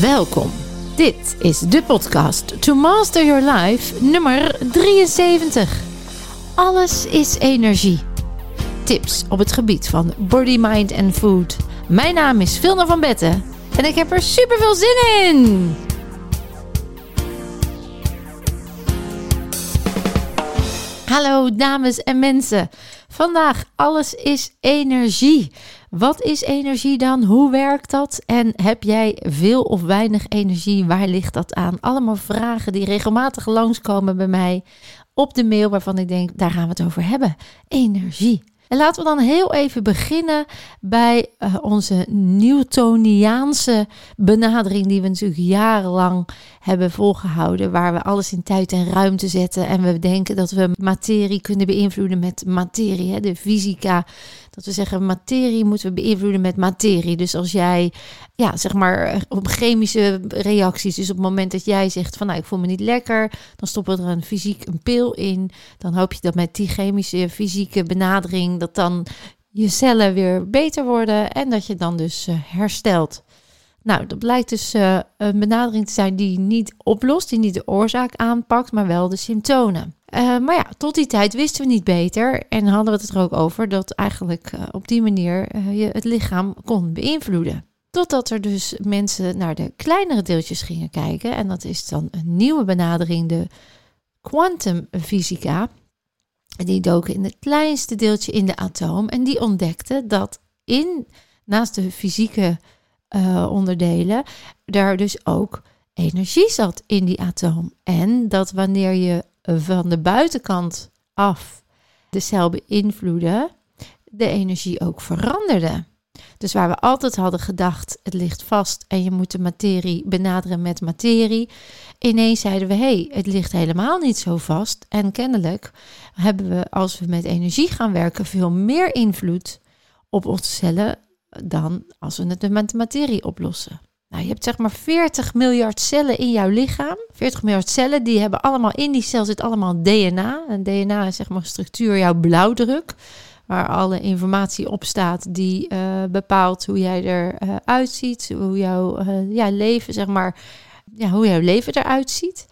Welkom. Dit is de podcast To Master Your Life nummer 73. Alles is energie. Tips op het gebied van body, mind en food. Mijn naam is Vilna van Betten en ik heb er super veel zin in. Hallo dames en mensen. Vandaag alles is energie. Wat is energie dan? Hoe werkt dat? En heb jij veel of weinig energie? Waar ligt dat aan? Allemaal vragen die regelmatig langskomen bij mij op de mail waarvan ik denk, daar gaan we het over hebben. Energie. En laten we dan heel even beginnen bij uh, onze Newtoniaanse benadering, die we natuurlijk jarenlang hebben volgehouden, waar we alles in tijd en ruimte zetten en we denken dat we materie kunnen beïnvloeden met materie, hè, de fysica. Dat we zeggen, materie moeten we beïnvloeden met materie. Dus als jij, ja, zeg maar, op chemische reacties, dus op het moment dat jij zegt van, nou, ik voel me niet lekker, dan stoppen we er een fysiek een pil in. Dan hoop je dat met die chemische, fysieke benadering, dat dan je cellen weer beter worden en dat je dan dus uh, herstelt. Nou, dat blijkt dus uh, een benadering te zijn die niet oplost, die niet de oorzaak aanpakt, maar wel de symptomen. Uh, maar ja, tot die tijd wisten we niet beter en hadden we het er ook over dat eigenlijk uh, op die manier je het lichaam kon beïnvloeden. Totdat er dus mensen naar de kleinere deeltjes gingen kijken en dat is dan een nieuwe benadering, de kwantumfysica. Die doken in het kleinste deeltje in de atoom en die ontdekten dat in, naast de fysieke uh, onderdelen, daar dus ook energie zat in die atoom. En dat wanneer je van de buitenkant af de cel beïnvloedde, de energie ook veranderde. Dus waar we altijd hadden gedacht, het ligt vast en je moet de materie benaderen met materie. Ineens zeiden we, hé, hey, het ligt helemaal niet zo vast. En kennelijk hebben we, als we met energie gaan werken, veel meer invloed op onze cellen dan als we het met de materie oplossen. Nou, je hebt zeg maar 40 miljard cellen in jouw lichaam. 40 miljard cellen, die hebben allemaal in die cel zit allemaal DNA. En DNA is zeg maar structuur, jouw blauwdruk. Waar alle informatie op staat die uh, bepaalt hoe jij eruit uh, ziet. Hoe jouw uh, ja, leven, zeg maar, ja, hoe jouw leven eruit ziet.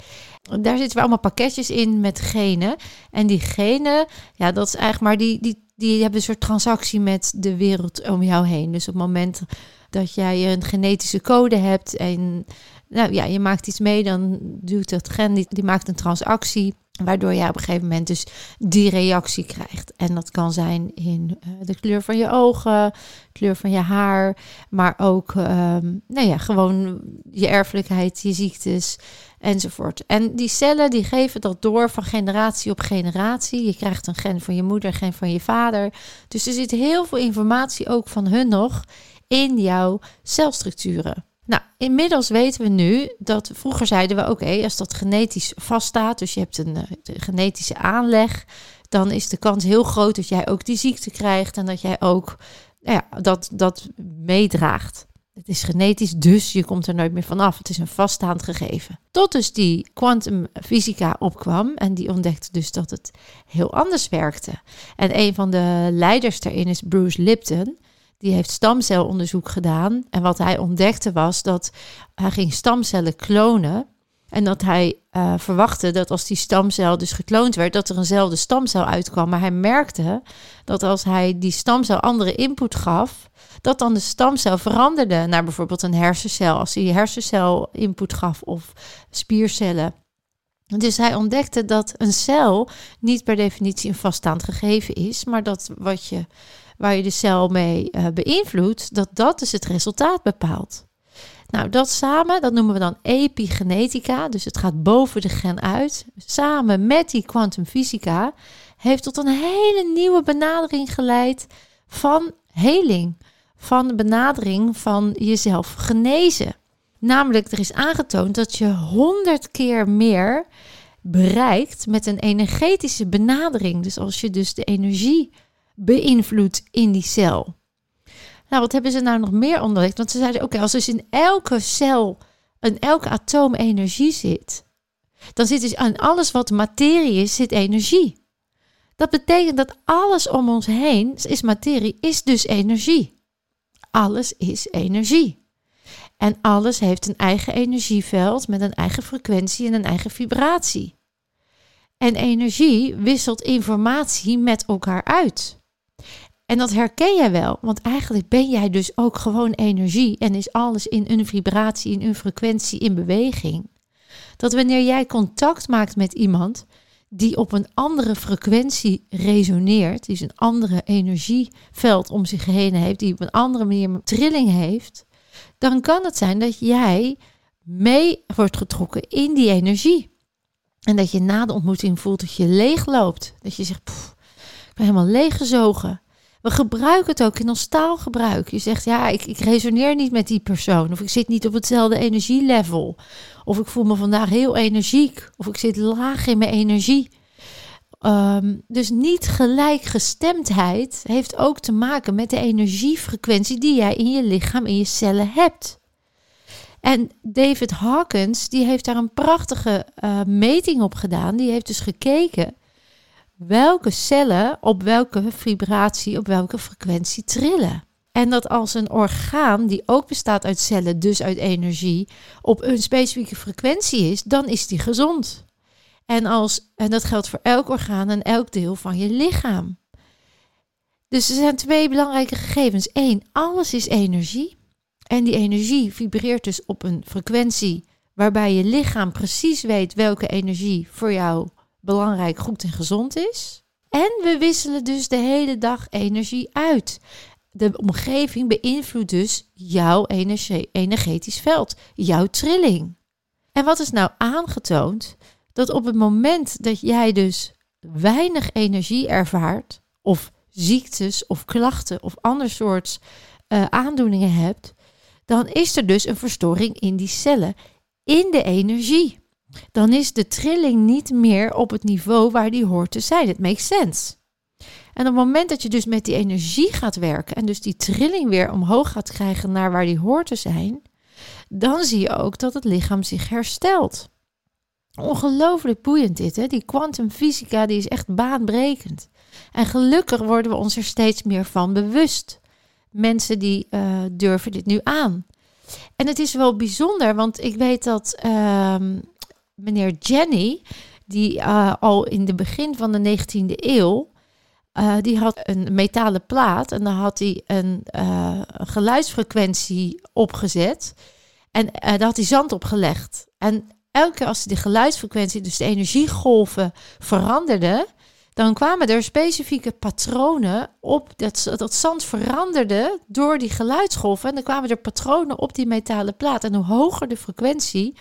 Daar zitten we allemaal pakketjes in met genen. En die genen, ja, dat is eigenlijk maar die, die die hebben een soort transactie met de wereld om jou heen. Dus op het moment dat jij een genetische code hebt en nou ja, je maakt iets mee, dan doet dat gen, die, maakt een transactie. Waardoor je op een gegeven moment dus die reactie krijgt. En dat kan zijn in uh, de kleur van je ogen, kleur van je haar, maar ook um, nou ja, gewoon je erfelijkheid, je ziektes enzovoort. En die cellen die geven dat door van generatie op generatie. Je krijgt een gen van je moeder, gen van je vader. Dus er zit heel veel informatie ook van hun nog in jouw celstructuren. Nou, inmiddels weten we nu dat vroeger zeiden we: oké, als dat genetisch vaststaat, dus je hebt een, een eh, genetische aanleg, dan is de kans heel groot dat jij ook die ziekte krijgt en dat jij ook nou ja, dat, dat meedraagt. Het is genetisch, dus je komt er nooit meer vanaf. Het is een vaststaand gegeven. Tot dus die kwantumfysica opkwam en die ontdekte dus dat het heel anders werkte. En een van de leiders daarin is Bruce Lipton. Die heeft stamcelonderzoek gedaan. En wat hij ontdekte was dat hij ging stamcellen klonen. En dat hij uh, verwachtte dat als die stamcel dus gekloond werd, dat er eenzelfde stamcel uitkwam. Maar hij merkte dat als hij die stamcel andere input gaf, dat dan de stamcel veranderde naar bijvoorbeeld een hersencel. Als hij hersencel input gaf of spiercellen. Dus hij ontdekte dat een cel niet per definitie een vaststaand gegeven is, maar dat wat je, waar je de cel mee uh, beïnvloedt, dat dat dus het resultaat bepaalt. Nou, dat samen, dat noemen we dan epigenetica, dus het gaat boven de gen uit. Samen met die kwantumfysica heeft tot een hele nieuwe benadering geleid van heling van de benadering van jezelf genezen. Namelijk, er is aangetoond dat je honderd keer meer bereikt met een energetische benadering. Dus als je dus de energie beïnvloedt in die cel. Nou, wat hebben ze nou nog meer ontdekt? Want ze zeiden, oké, als dus in elke cel, in elke atoom energie zit, dan zit dus aan alles wat materie is, zit energie. Dat betekent dat alles om ons heen is materie, is dus energie alles is energie. En alles heeft een eigen energieveld met een eigen frequentie en een eigen vibratie. En energie wisselt informatie met elkaar uit. En dat herken jij wel, want eigenlijk ben jij dus ook gewoon energie en is alles in een vibratie, in een frequentie, in beweging. Dat wanneer jij contact maakt met iemand die op een andere frequentie resoneert, die een andere energieveld om zich heen heeft, die op een andere manier trilling heeft, dan kan het zijn dat jij mee wordt getrokken in die energie. En dat je na de ontmoeting voelt dat je leeg loopt. Dat je zegt, ik ben helemaal leeggezogen. We gebruiken het ook in ons taalgebruik. Je zegt, ja, ik, ik resoneer niet met die persoon. Of ik zit niet op hetzelfde energielevel. Of ik voel me vandaag heel energiek. Of ik zit laag in mijn energie. Ehm, dus niet gelijkgestemdheid heeft ook te maken met de energiefrequentie die jij in je lichaam, in je cellen hebt. En David Hawkins, die heeft daar een prachtige uh, meting op gedaan. Die heeft dus gekeken welke cellen op welke vibratie, op welke frequentie trillen. En dat als een orgaan, die ook bestaat uit cellen, dus uit energie, op een specifieke frequentie is, dan is die gezond. En, als, en dat geldt voor elk orgaan en elk deel van je lichaam. Dus er zijn twee belangrijke gegevens. Eén, alles is energie. En die energie vibreert dus op een frequentie waarbij je lichaam precies weet welke energie voor jou belangrijk, goed en gezond is. En we wisselen dus de hele dag energie uit. De omgeving beïnvloedt dus jouw energie, energetisch veld, jouw trilling. En wat is nou aangetoond? Dat op het moment dat jij dus weinig energie ervaart, of ziektes of klachten of ander soort uh, aandoeningen hebt, dan is er dus een verstoring in die cellen, in de energie. Dan is de trilling niet meer op het niveau waar die hoort te zijn. Het makes sense. En op het moment dat je dus met die energie gaat werken en dus die trilling weer omhoog gaat krijgen naar waar die hoort te zijn, dan zie je ook dat het lichaam zich herstelt. Ongelooflijk boeiend dit, hè? Die kwantumfysica die is echt baanbrekend. En gelukkig worden we ons er steeds meer van bewust mensen die uh, durven dit nu aan. En het is wel bijzonder, want ik weet dat uh, meneer Jenny, die uh, al in het begin van de 19e eeuw, uh, die had een metalen plaat en dan had hij een geluidsfrequentie opgezet. En daar had hij zand op gelegd. En elke keer als de geluidsfrequentie, dus de energiegolven, veranderden, dan kwamen er specifieke patronen op. Dat, dat zand veranderde door die geluidsgolven. En dan kwamen er patronen op die metalen plaat. En hoe hoger de frequentie,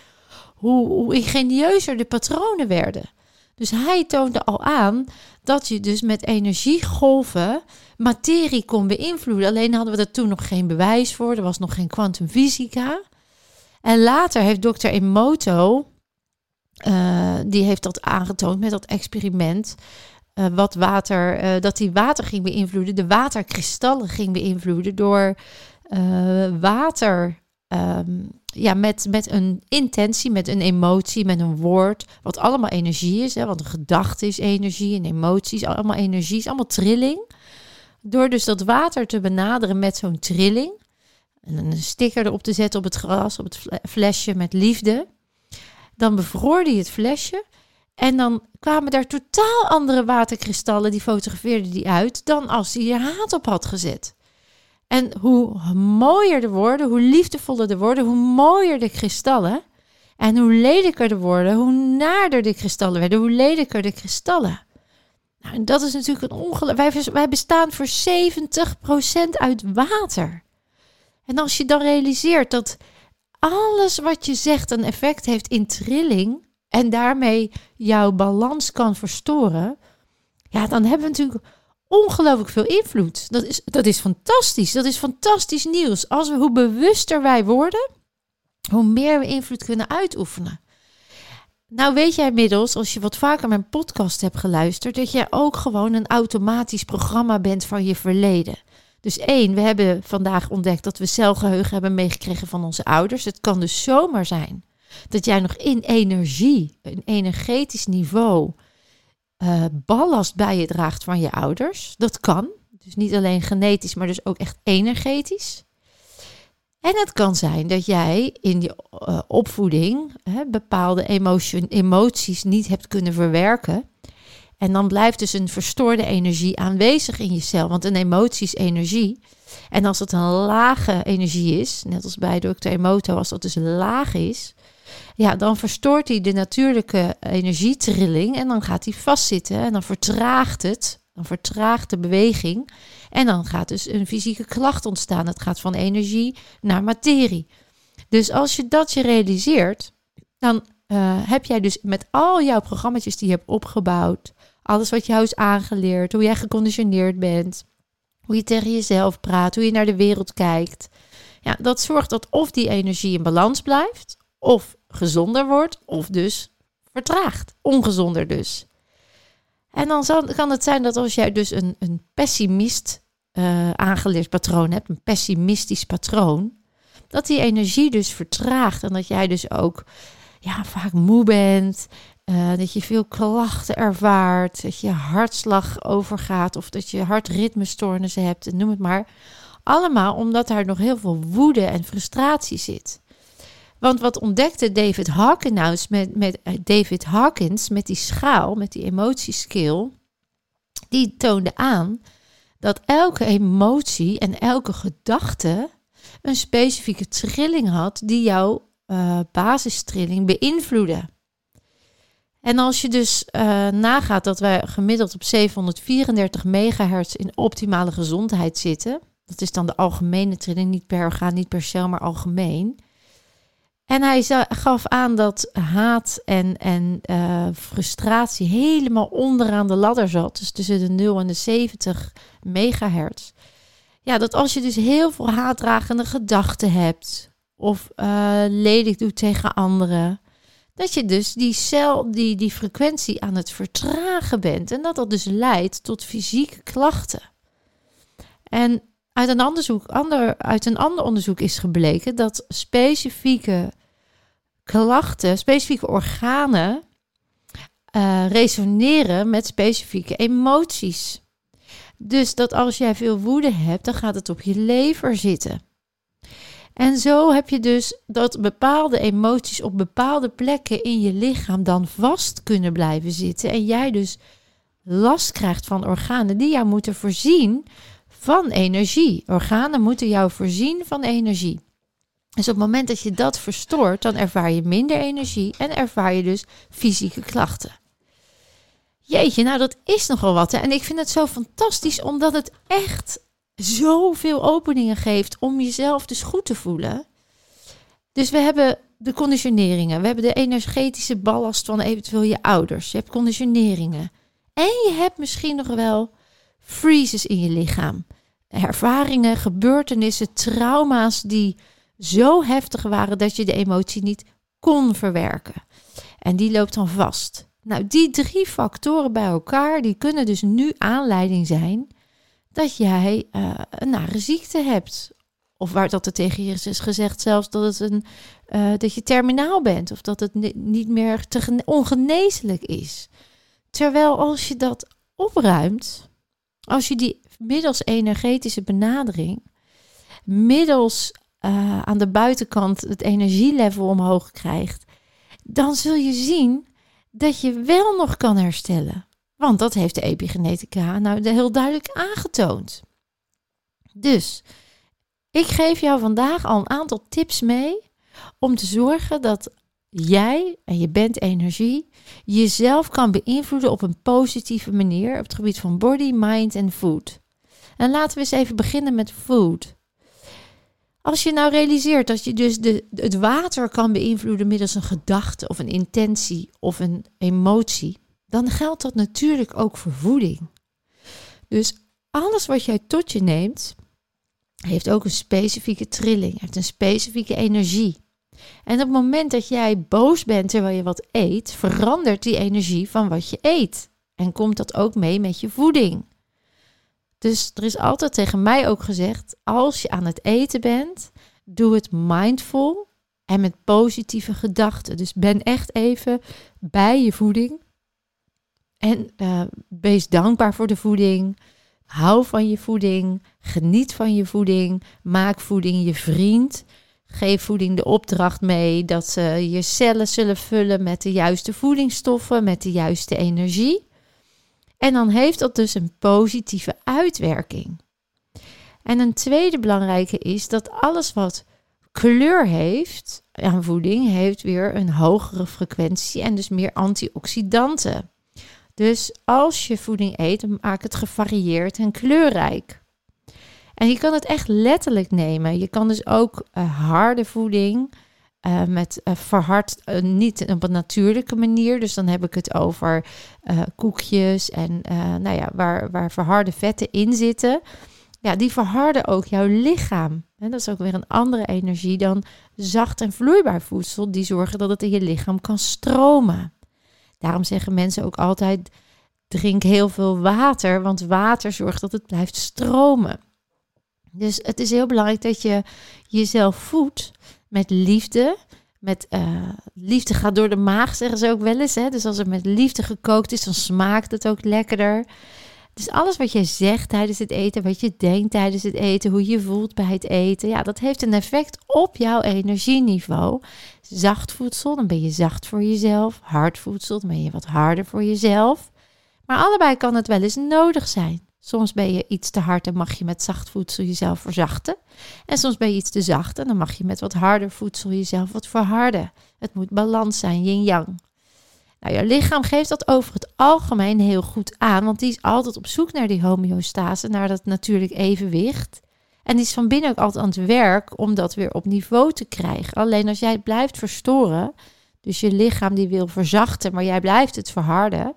hoe, hoe ingenieuzer de patronen werden. Dus hij toonde al aan dat je dus met energiegolven materie kon beïnvloeden. Alleen hadden we er toen nog geen bewijs voor. Er was nog geen kwantumfysica. En later heeft dokter Emoto, uh, die heeft dat aangetoond met dat experiment. Uh, wat water, uh, dat die water ging beïnvloeden, de waterkristallen ging beïnvloeden door water. Um, ja, met, met een intentie, met een emotie, met een woord, wat allemaal energie is. Hè, want een gedachte is energie, en emoties, allemaal energie, is allemaal trilling. Door dus dat water te benaderen met zo'n trilling, en een sticker erop te zetten op het gras, op het flesje met liefde. Dan bevroorde hij het flesje. En dan kwamen daar totaal andere waterkristallen, die fotografeerde die uit, dan als hij er haat op had gezet. En hoe mooier de woorden, hoe liefdevoller de woorden, hoe mooier de kristallen. En hoe lelijker de woorden, hoe naarder de kristallen werden, hoe lelijker de kristallen. Nou, en dat is natuurlijk een ongeluk. Wij, wij bestaan voor 70% uit water. En als je dan realiseert dat alles wat je zegt een effect heeft in trilling en daarmee jouw balans kan verstoren, ja, dan hebben we natuurlijk ongelooflijk veel invloed. Dat is, dat is fantastisch. Dat is fantastisch nieuws. Als we, hoe bewuster wij worden, hoe meer we invloed kunnen uitoefenen. Nou weet jij inmiddels, als je wat vaker mijn podcast hebt geluisterd, dat jij ook gewoon een automatisch programma bent van je verleden. Dus één, we hebben vandaag ontdekt dat we celgeheugen hebben meegekregen van onze ouders. Het kan dus zomaar zijn dat jij nog in energie, een energetisch niveau, uh, ballast bij je draagt van je ouders. Dat kan. Dus niet alleen genetisch, maar dus ook echt energetisch. En het kan zijn dat jij in die uh, opvoeding bepaalde emotion, emoties niet hebt kunnen verwerken. En dan blijft dus een verstoorde energie aanwezig in je cel. Want een emotie is energie. En als het een lage energie is, net als bij Dr. Emoto, als dat dus laag is, ja, dan verstoort hij de natuurlijke energietrilling en dan gaat hij vastzitten en dan vertraagt het. Dan vertraagt de beweging en dan gaat dus een fysieke klacht ontstaan. Het gaat van energie naar materie. Dus als je dat je realiseert, dan uh, heb jij dus met al jouw programma's die je hebt opgebouwd, alles wat jou is aangeleerd, hoe jij geconditioneerd bent, hoe je tegen jezelf praat, hoe je naar de wereld kijkt. Ja, dat zorgt dat of die energie in balans blijft, of gezonder wordt, of dus vertraagt. Ongezonder dus. En dan kan het zijn dat als jij dus een, een pessimist uh, aangeleerd patroon hebt, een pessimistisch patroon, dat die energie dus vertraagt en dat jij dus ook ja, vaak moe bent, uh, dat je veel klachten ervaart, dat je hartslag overgaat of dat je hartritmestoornissen hebt, noem het maar. Allemaal omdat daar nog heel veel woede en frustratie zit. Want wat ontdekte David Hawkins met, met uh, David Hawkins met die schaal, met die emotiescale, die toonde aan dat elke emotie en elke gedachte een specifieke trilling had die jouw uh, basistrilling beïnvloedde. En als je dus uh, nagaat dat wij gemiddeld op 734 megahertz in optimale gezondheid zitten, dat is dan de algemene trilling, niet per orgaan, niet per cel, maar algemeen. En hij gaf aan dat haat en, en uh, frustratie helemaal onderaan de ladder zat. Dus tussen de 0 en de 70 megahertz. Ja, dat als je dus heel veel haatdragende gedachten hebt. Of uh, ledig doet tegen anderen. Dat je dus die cel, die, die frequentie aan het vertragen bent. En dat dat dus leidt tot fysieke klachten. En uit een, onderzoek, ander, uit een ander onderzoek is gebleken dat specifieke klachten, specifieke organen uh, resoneren met specifieke emoties. Dus dat als jij veel woede hebt, dan gaat het op je lever zitten. En zo heb je dus dat bepaalde emoties op bepaalde plekken in je lichaam dan vast kunnen blijven zitten. En jij dus last krijgt van organen die jou moeten voorzien van energie. Organen moeten jou voorzien van energie. Dus op het moment dat je dat verstoort, dan ervaar je minder energie en ervaar je dus fysieke klachten. Jeetje, nou dat is nogal wat. Hè? En ik vind het zo fantastisch omdat het echt zoveel openingen geeft om jezelf dus goed te voelen. Dus we hebben de conditioneringen, we hebben de energetische ballast van eventueel je ouders, je hebt conditioneringen. En je hebt misschien nog wel freezes in je lichaam. Ervaringen, gebeurtenissen, trauma's die zo heftig waren dat je de emotie niet kon verwerken. En die loopt dan vast. Nou, die drie factoren bij elkaar, die kunnen dus nu aanleiding zijn dat jij uh, een nare ziekte hebt. Of waar dat er tegen je is gezegd zelfs dat, het een, uh, dat je terminaal bent. Of dat het niet meer te ongeneeslijk is. Terwijl als je dat opruimt, als je die middels energetische benadering, middels uh, aan de buitenkant het energielevel omhoog krijgt, dan zul je zien dat je wel nog kan herstellen. Want dat heeft de epigenetica nou heel duidelijk aangetoond. Dus ik geef jou vandaag al een aantal tips mee om te zorgen dat jij, en je bent energie, jezelf kan beïnvloeden op een positieve manier op het gebied van body, mind en food. En laten we eens even beginnen met food. Als je nou realiseert dat je dus de, het water kan beïnvloeden middels een gedachte of een intentie of een emotie, dan geldt dat natuurlijk ook voor voeding. Dus alles wat jij tot je neemt, heeft ook een specifieke trilling, heeft een specifieke energie. En op het moment dat jij boos bent terwijl je wat eet, verandert die energie van wat je eet. En komt dat ook mee met je voeding. Dus er is altijd tegen mij ook gezegd: als je aan het eten bent, doe het mindful en met positieve gedachten. Dus ben echt even bij je voeding. En uh, wees dankbaar voor de voeding. hou van je voeding, geniet van je voeding, maak voeding je vriend. Geef voeding de opdracht mee dat ze je cellen zullen vullen met de juiste voedingsstoffen, met de juiste energie. En dan heeft dat dus een positieve uitwerking. En een tweede belangrijke is dat alles wat kleur heeft aan voeding, heeft weer een hogere frequentie en dus meer antioxidanten. Dus als je voeding eet, maak het gevarieerd en kleurrijk. En je kan het echt letterlijk nemen. Je kan dus ook uh, harde voeding uh, met uh, verhard, niet op een natuurlijke manier. Dus dan heb ik het over koekjes en nou ja, waar, waar verharde vetten in zitten. Ja, die verharden ook jouw lichaam. En dat is ook weer een andere energie dan zacht en vloeibaar voedsel. Die zorgen dat het in je lichaam kan stromen. Daarom zeggen mensen ook altijd: drink heel veel water, want water zorgt dat het blijft stromen. Dus het is heel belangrijk dat je jezelf voedt met liefde. Met uh, liefde gaat door de maag, zeggen ze ook wel eens. Hè? Dus als het met liefde gekookt is, dan smaakt het ook lekkerder. Dus alles wat je zegt tijdens het eten, wat je denkt tijdens het eten, hoe je voelt bij het eten, ja, dat heeft een effect op jouw energieniveau. Zacht voedsel, dan ben je zacht voor jezelf. Hard voedsel, dan ben je wat harder voor jezelf. Maar allebei kan het wel eens nodig zijn. Soms ben je iets te hard en mag je met zacht voedsel jezelf verzachten. En soms ben je iets te zacht en dan mag je met wat harder voedsel jezelf wat verharden. Het moet balans zijn, yin-yang. Nou, je lichaam geeft dat over het algemeen heel goed aan, want die is altijd op zoek naar die homeostase, naar dat natuurlijk evenwicht. En die is van binnen ook altijd aan het werk om dat weer op niveau te krijgen. Alleen als jij het blijft verstoren, dus je lichaam die wil verzachten, maar jij blijft het verharden,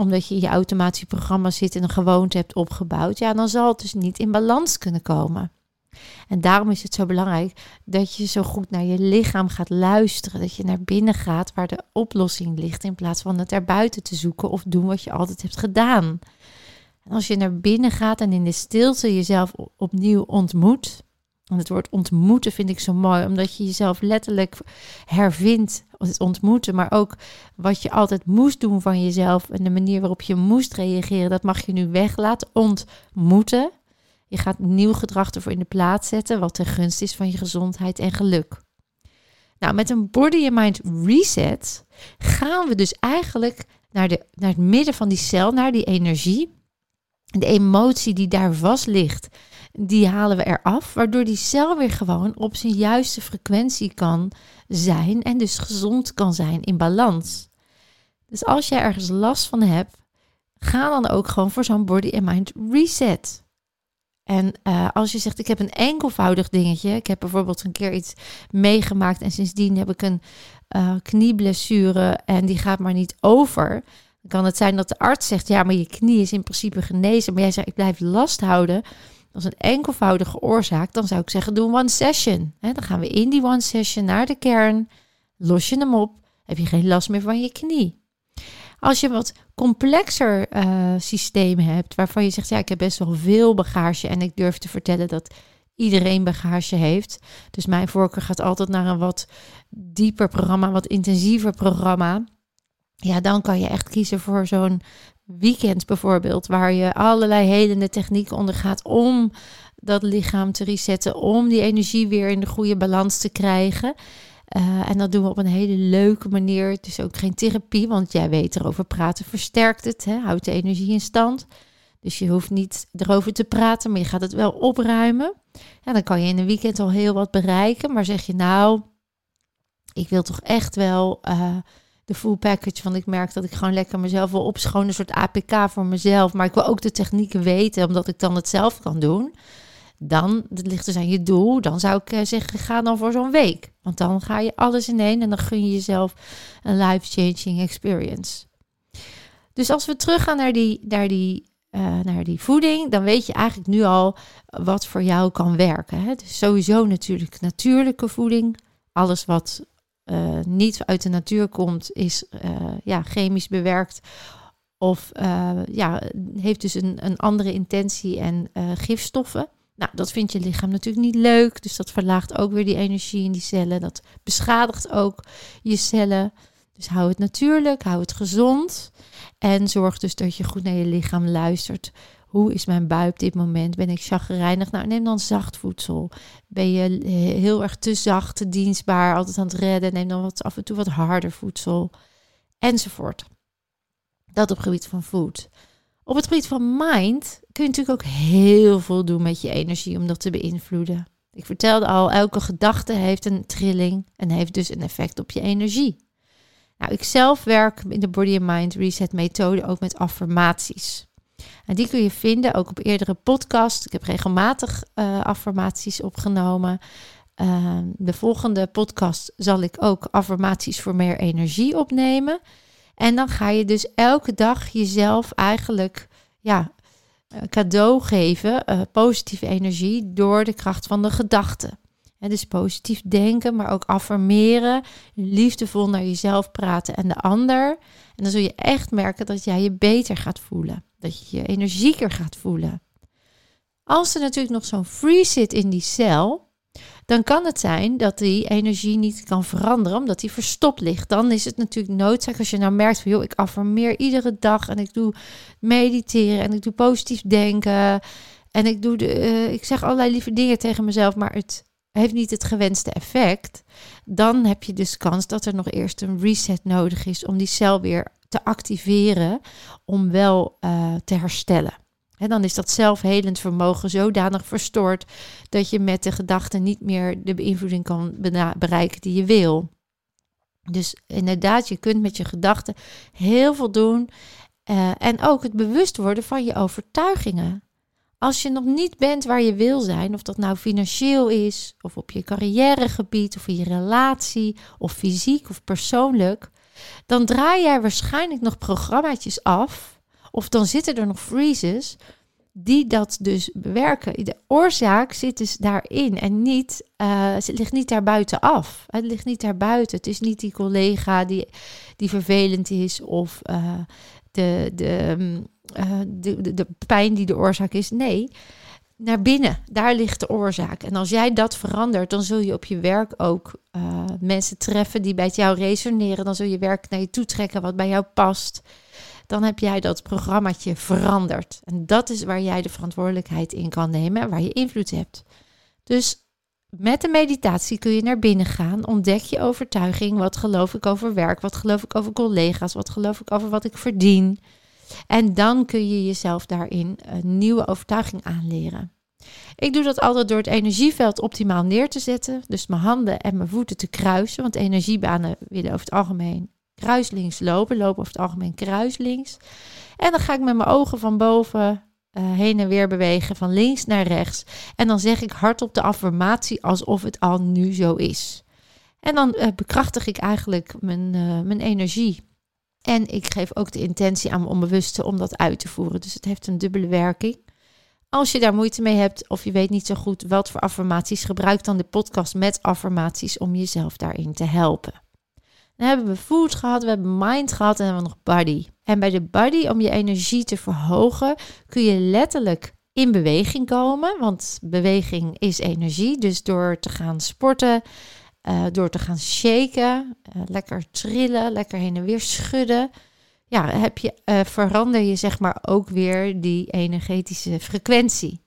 omdat je in je automatische programma zit en een gewoonte hebt opgebouwd, ja, dan zal het dus niet in balans kunnen komen. En daarom is het zo belangrijk dat je zo goed naar je lichaam gaat luisteren. Dat je naar binnen gaat waar de oplossing ligt. In plaats van het erbuiten te zoeken of doen wat je altijd hebt gedaan. En als je naar binnen gaat en in de stilte jezelf opnieuw ontmoet. En het woord ontmoeten vind ik zo mooi, omdat je jezelf letterlijk hervindt. Het ontmoeten, maar ook wat je altijd moest doen van jezelf en de manier waarop je moest reageren, dat mag je nu weglaten. Ontmoeten. Je gaat nieuw gedrag ervoor in de plaats zetten, wat ten gunste is van je gezondheid en geluk. Nou, met een body and mind reset gaan we dus eigenlijk naar, de, naar het midden van die cel, naar die energie. De emotie die daar vast ligt, die halen we eraf, waardoor die cel weer gewoon op zijn juiste frequentie kan zijn en dus gezond kan zijn in balans. Dus als jij ergens last van hebt, ga dan ook gewoon voor zo'n body and mind reset. En uh, als je zegt, ik heb een enkelvoudig dingetje. Ik heb bijvoorbeeld een keer iets meegemaakt en sindsdien heb ik een uh, knieblessure en die gaat maar niet over. Dan kan het zijn dat de arts zegt, ja, maar je knie is in principe genezen. Maar jij zegt, ik blijf last houden. Dat is een enkelvoudige oorzaak. Dan zou ik zeggen, doe een one session. Dan gaan we in die one session naar de kern. Los je hem op. Heb je geen last meer van je knie. Als je wat complexer uh, systeem hebt, waarvan je zegt, ja, ik heb best wel veel bagage en ik durf te vertellen dat iedereen bagage heeft. Dus mijn voorkeur gaat altijd naar een wat dieper programma, wat intensiever programma. Ja, dan kan je echt kiezen voor zo'n weekend bijvoorbeeld, waar je allerlei helende technieken ondergaat om dat lichaam te resetten, om die energie weer in de goede balans te krijgen. Uh, en dat doen we op een hele leuke manier. Het is ook geen therapie, want jij weet erover praten versterkt het, hè, houdt de energie in stand. Dus je hoeft niet erover te praten, maar je gaat het wel opruimen. Ja, dan kan je in een weekend al heel wat bereiken. Maar zeg je nou, ik wil toch echt wel uh, de full package. Want ik merk dat ik gewoon lekker mezelf wil opschonen. Een soort APK voor mezelf. Maar ik wil ook de technieken weten, omdat ik dan het zelf kan doen dan, ligt dus aan je doel, dan zou ik eh, zeggen, ga dan voor zo'n week. Want dan ga je alles in één en dan gun je jezelf een life-changing experience. Dus als we teruggaan naar die, naar, die, uh, naar die voeding, dan weet je eigenlijk nu al wat voor jou kan werken. Hè? Dus sowieso natuurlijk natuurlijke voeding. Alles wat uh, niet uit de natuur komt, is ja, chemisch bewerkt of ja, heeft dus een, een andere intentie en gifstoffen. Nou, dat vindt je lichaam natuurlijk niet leuk. Dus dat verlaagt ook weer die energie in die cellen. Dat beschadigt ook je cellen. Dus hou het natuurlijk, hou het gezond. En zorg dus dat je goed naar je lichaam luistert Hoe is mijn bui op dit moment? Ben ik chagrijnig? Nou, neem dan zacht voedsel. Ben je heel erg te zacht, te dienstbaar, altijd aan het redden? Neem dan wat, af en toe wat harder voedsel. Enzovoort. Dat op het gebied van food. Op het gebied van mind kun je natuurlijk ook heel veel doen met je energie om dat te beïnvloeden. Ik vertelde al, elke gedachte heeft een trilling en heeft dus een effect op je energie. Nou, ik zelf werk in de Body and Mind Reset methode ook met affirmaties. En die kun je vinden ook op eerdere podcasts. Ik heb regelmatig uh, affirmaties opgenomen. Uh, de volgende podcast zal ik ook affirmaties voor meer energie opnemen. En dan ga je dus elke dag jezelf eigenlijk ja, cadeau geven, uh, positieve energie, door de kracht van de gedachten. Dus positief denken, maar ook affirmeren, liefdevol naar jezelf praten en de ander. En dan zul je echt merken dat jij je beter gaat voelen, dat je je energieker gaat voelen. Als er natuurlijk nog zo'n freeze zit in die cel, dan kan het zijn dat die energie niet kan veranderen, omdat die verstopt ligt. Dan is het natuurlijk noodzaak als je nou merkt van, joh, ik affirmeer iedere dag en ik doe mediteren en ik doe positief denken en ik, doe de, uh, ik zeg allerlei lieve dingen tegen mezelf, maar het heeft niet het gewenste effect. Dan heb je dus kans dat er nog eerst een reset nodig is om die cel weer te activeren, om wel uh, te herstellen. En dan is dat zelfhelend vermogen zodanig verstoord dat je met de gedachten niet meer de beïnvloeding kan bereiken die je wil. Dus inderdaad, je kunt met je gedachten heel veel doen. Uh, en ook het bewust worden van je overtuigingen. Als je nog niet bent waar je wil zijn, of dat nou financieel is, of op je carrièregebied, of in je relatie, of fysiek of persoonlijk, dan draai jij waarschijnlijk nog programmaatjes af of dan zitten er nog freezes die dat dus bewerken. De oorzaak zit dus daarin en niet, uh, het ligt niet daar buiten af. Het ligt niet daar buiten. Het is niet die collega die, die vervelend is of uh, de, de, uh, de, de, de pijn die de oorzaak is. Nee, naar binnen, daar ligt de oorzaak. En als jij dat verandert, dan zul je op je werk ook mensen treffen die bij jou resoneren. Dan zul je werk naar je toe trekken wat bij jou past dan heb jij dat programmaatje veranderd. En dat is waar jij de verantwoordelijkheid in kan nemen en waar je invloed hebt. Dus met de meditatie kun je naar binnen gaan, ontdek je overtuiging, wat geloof ik over werk, wat geloof ik over collega's, wat geloof ik over wat ik verdien. En dan kun je jezelf daarin een nieuwe overtuiging aanleren. Ik doe dat altijd door het energieveld optimaal neer te zetten. Dus mijn handen en mijn voeten te kruisen. Want energiebanen willen over het algemeen kruislinks lopen. Lopen over het algemeen kruislinks. En dan ga ik met mijn ogen van boven uh, heen en weer bewegen, van links naar rechts. En dan zeg ik hardop de affirmatie alsof het al nu zo is. En dan uh, bekrachtig ik eigenlijk mijn, uh, mijn energie. En ik geef ook de intentie aan mijn onbewuste om dat uit te voeren. Dus het heeft een dubbele werking. Als je daar moeite mee hebt of je weet niet zo goed wat voor affirmaties, gebruik dan de podcast met affirmaties om jezelf daarin te helpen. Dan hebben we food gehad, we hebben mind gehad en dan hebben we nog body. En bij de body, om je energie te verhogen, kun je letterlijk in beweging komen. Want beweging is energie. Dus door te gaan sporten, uh, door te gaan shaken, uh, lekker trillen, lekker heen en weer schudden. Ja, heb je, uh, verander je zeg maar ook weer die energetische frequentie.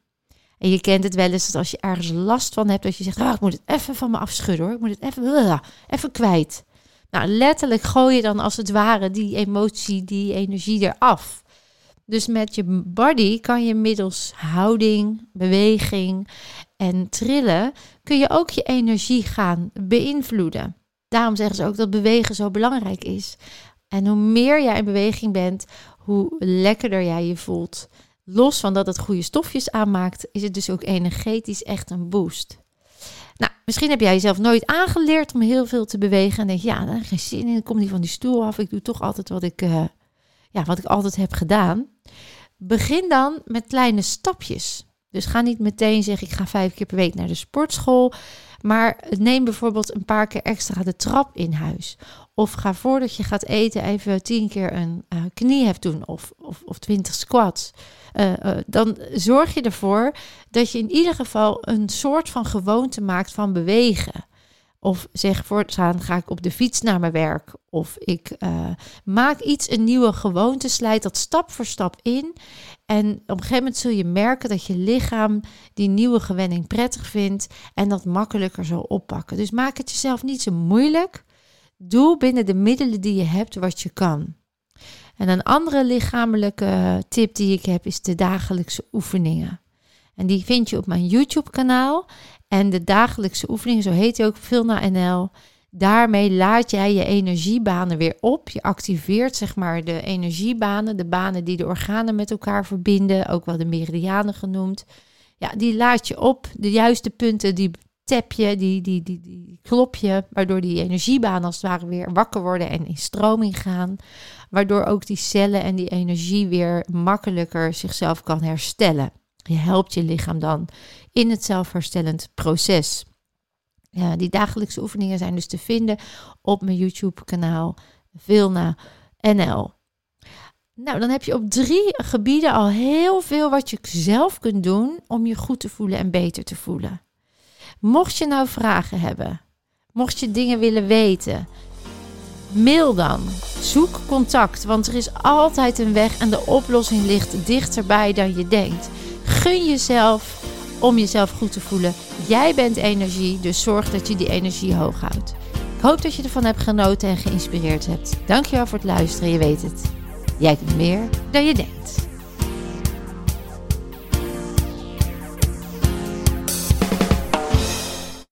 En je kent het wel eens dat als je ergens last van hebt, dat je zegt, ah, ik moet het even van me afschudden hoor. Ik moet het even, even kwijt. Nou, letterlijk gooi je dan als het ware die emotie, die energie eraf. Dus met je body kan je middels houding, beweging en trillen, kun je ook je energie gaan beïnvloeden. Daarom zeggen ze ook dat bewegen zo belangrijk is. En hoe meer jij in beweging bent, hoe lekkerder jij je voelt. Los van dat het goede stofjes aanmaakt, is het dus ook energetisch echt een boost. Nou, misschien heb jij jezelf nooit aangeleerd om heel veel te bewegen. En denk je, ja, geen zin in, ik kom niet van die stoel af. Ik doe toch altijd wat ik, uh, ja, wat ik altijd heb gedaan. Begin dan met kleine stapjes. Dus ga niet meteen zeggen, ik ga vijf keer per week naar de sportschool. Maar neem bijvoorbeeld een paar keer extra de trap in huis. Of ga voordat je gaat eten even tien keer een uh, kniehef doen of, of, of twintig squats. Uh, uh, dan zorg je ervoor dat je in ieder geval een soort van gewoonte maakt van bewegen. Of zeg voortaan ga ik op de fiets naar mijn werk. Of ik maak iets, een nieuwe gewoonte, slijt dat stap voor stap in. En op een gegeven moment zul je merken dat je lichaam die nieuwe gewenning prettig vindt en dat makkelijker zal oppakken. Dus maak het jezelf niet zo moeilijk. Doe binnen de middelen die je hebt wat je kan. En een andere lichamelijke tip die ik heb is de dagelijkse oefeningen. En die vind je op mijn YouTube-kanaal. En de dagelijkse oefeningen, zo heet die ook, Vilna NL. Daarmee laat jij je energiebanen weer op. Je activeert zeg maar de energiebanen, de banen die de organen met elkaar verbinden, ook wel de meridianen genoemd. Ja, die laat je op. De juiste punten, die tap je, die, die, die, die klop je, waardoor die energiebanen als het ware weer wakker worden en in stroming gaan. Waardoor ook die cellen en die energie weer makkelijker zichzelf kan herstellen. Je helpt je lichaam dan in het zelfherstellend proces. Ja, die dagelijkse oefeningen zijn dus te vinden op mijn YouTube-kanaal Vilna NL. Nou, dan heb je op drie gebieden al heel veel wat je zelf kunt doen om je goed te voelen en beter te voelen. Mocht je nou vragen hebben, mocht je dingen willen weten, mail dan. Zoek contact, want er is altijd een weg en de oplossing ligt dichterbij dan je denkt. Gun jezelf om jezelf goed te voelen. Jij bent energie, dus zorg dat je die energie hoog houdt. Ik hoop dat je ervan hebt genoten en geïnspireerd hebt. Dankjewel voor het luisteren, je weet het. Jij kunt meer dan je denkt.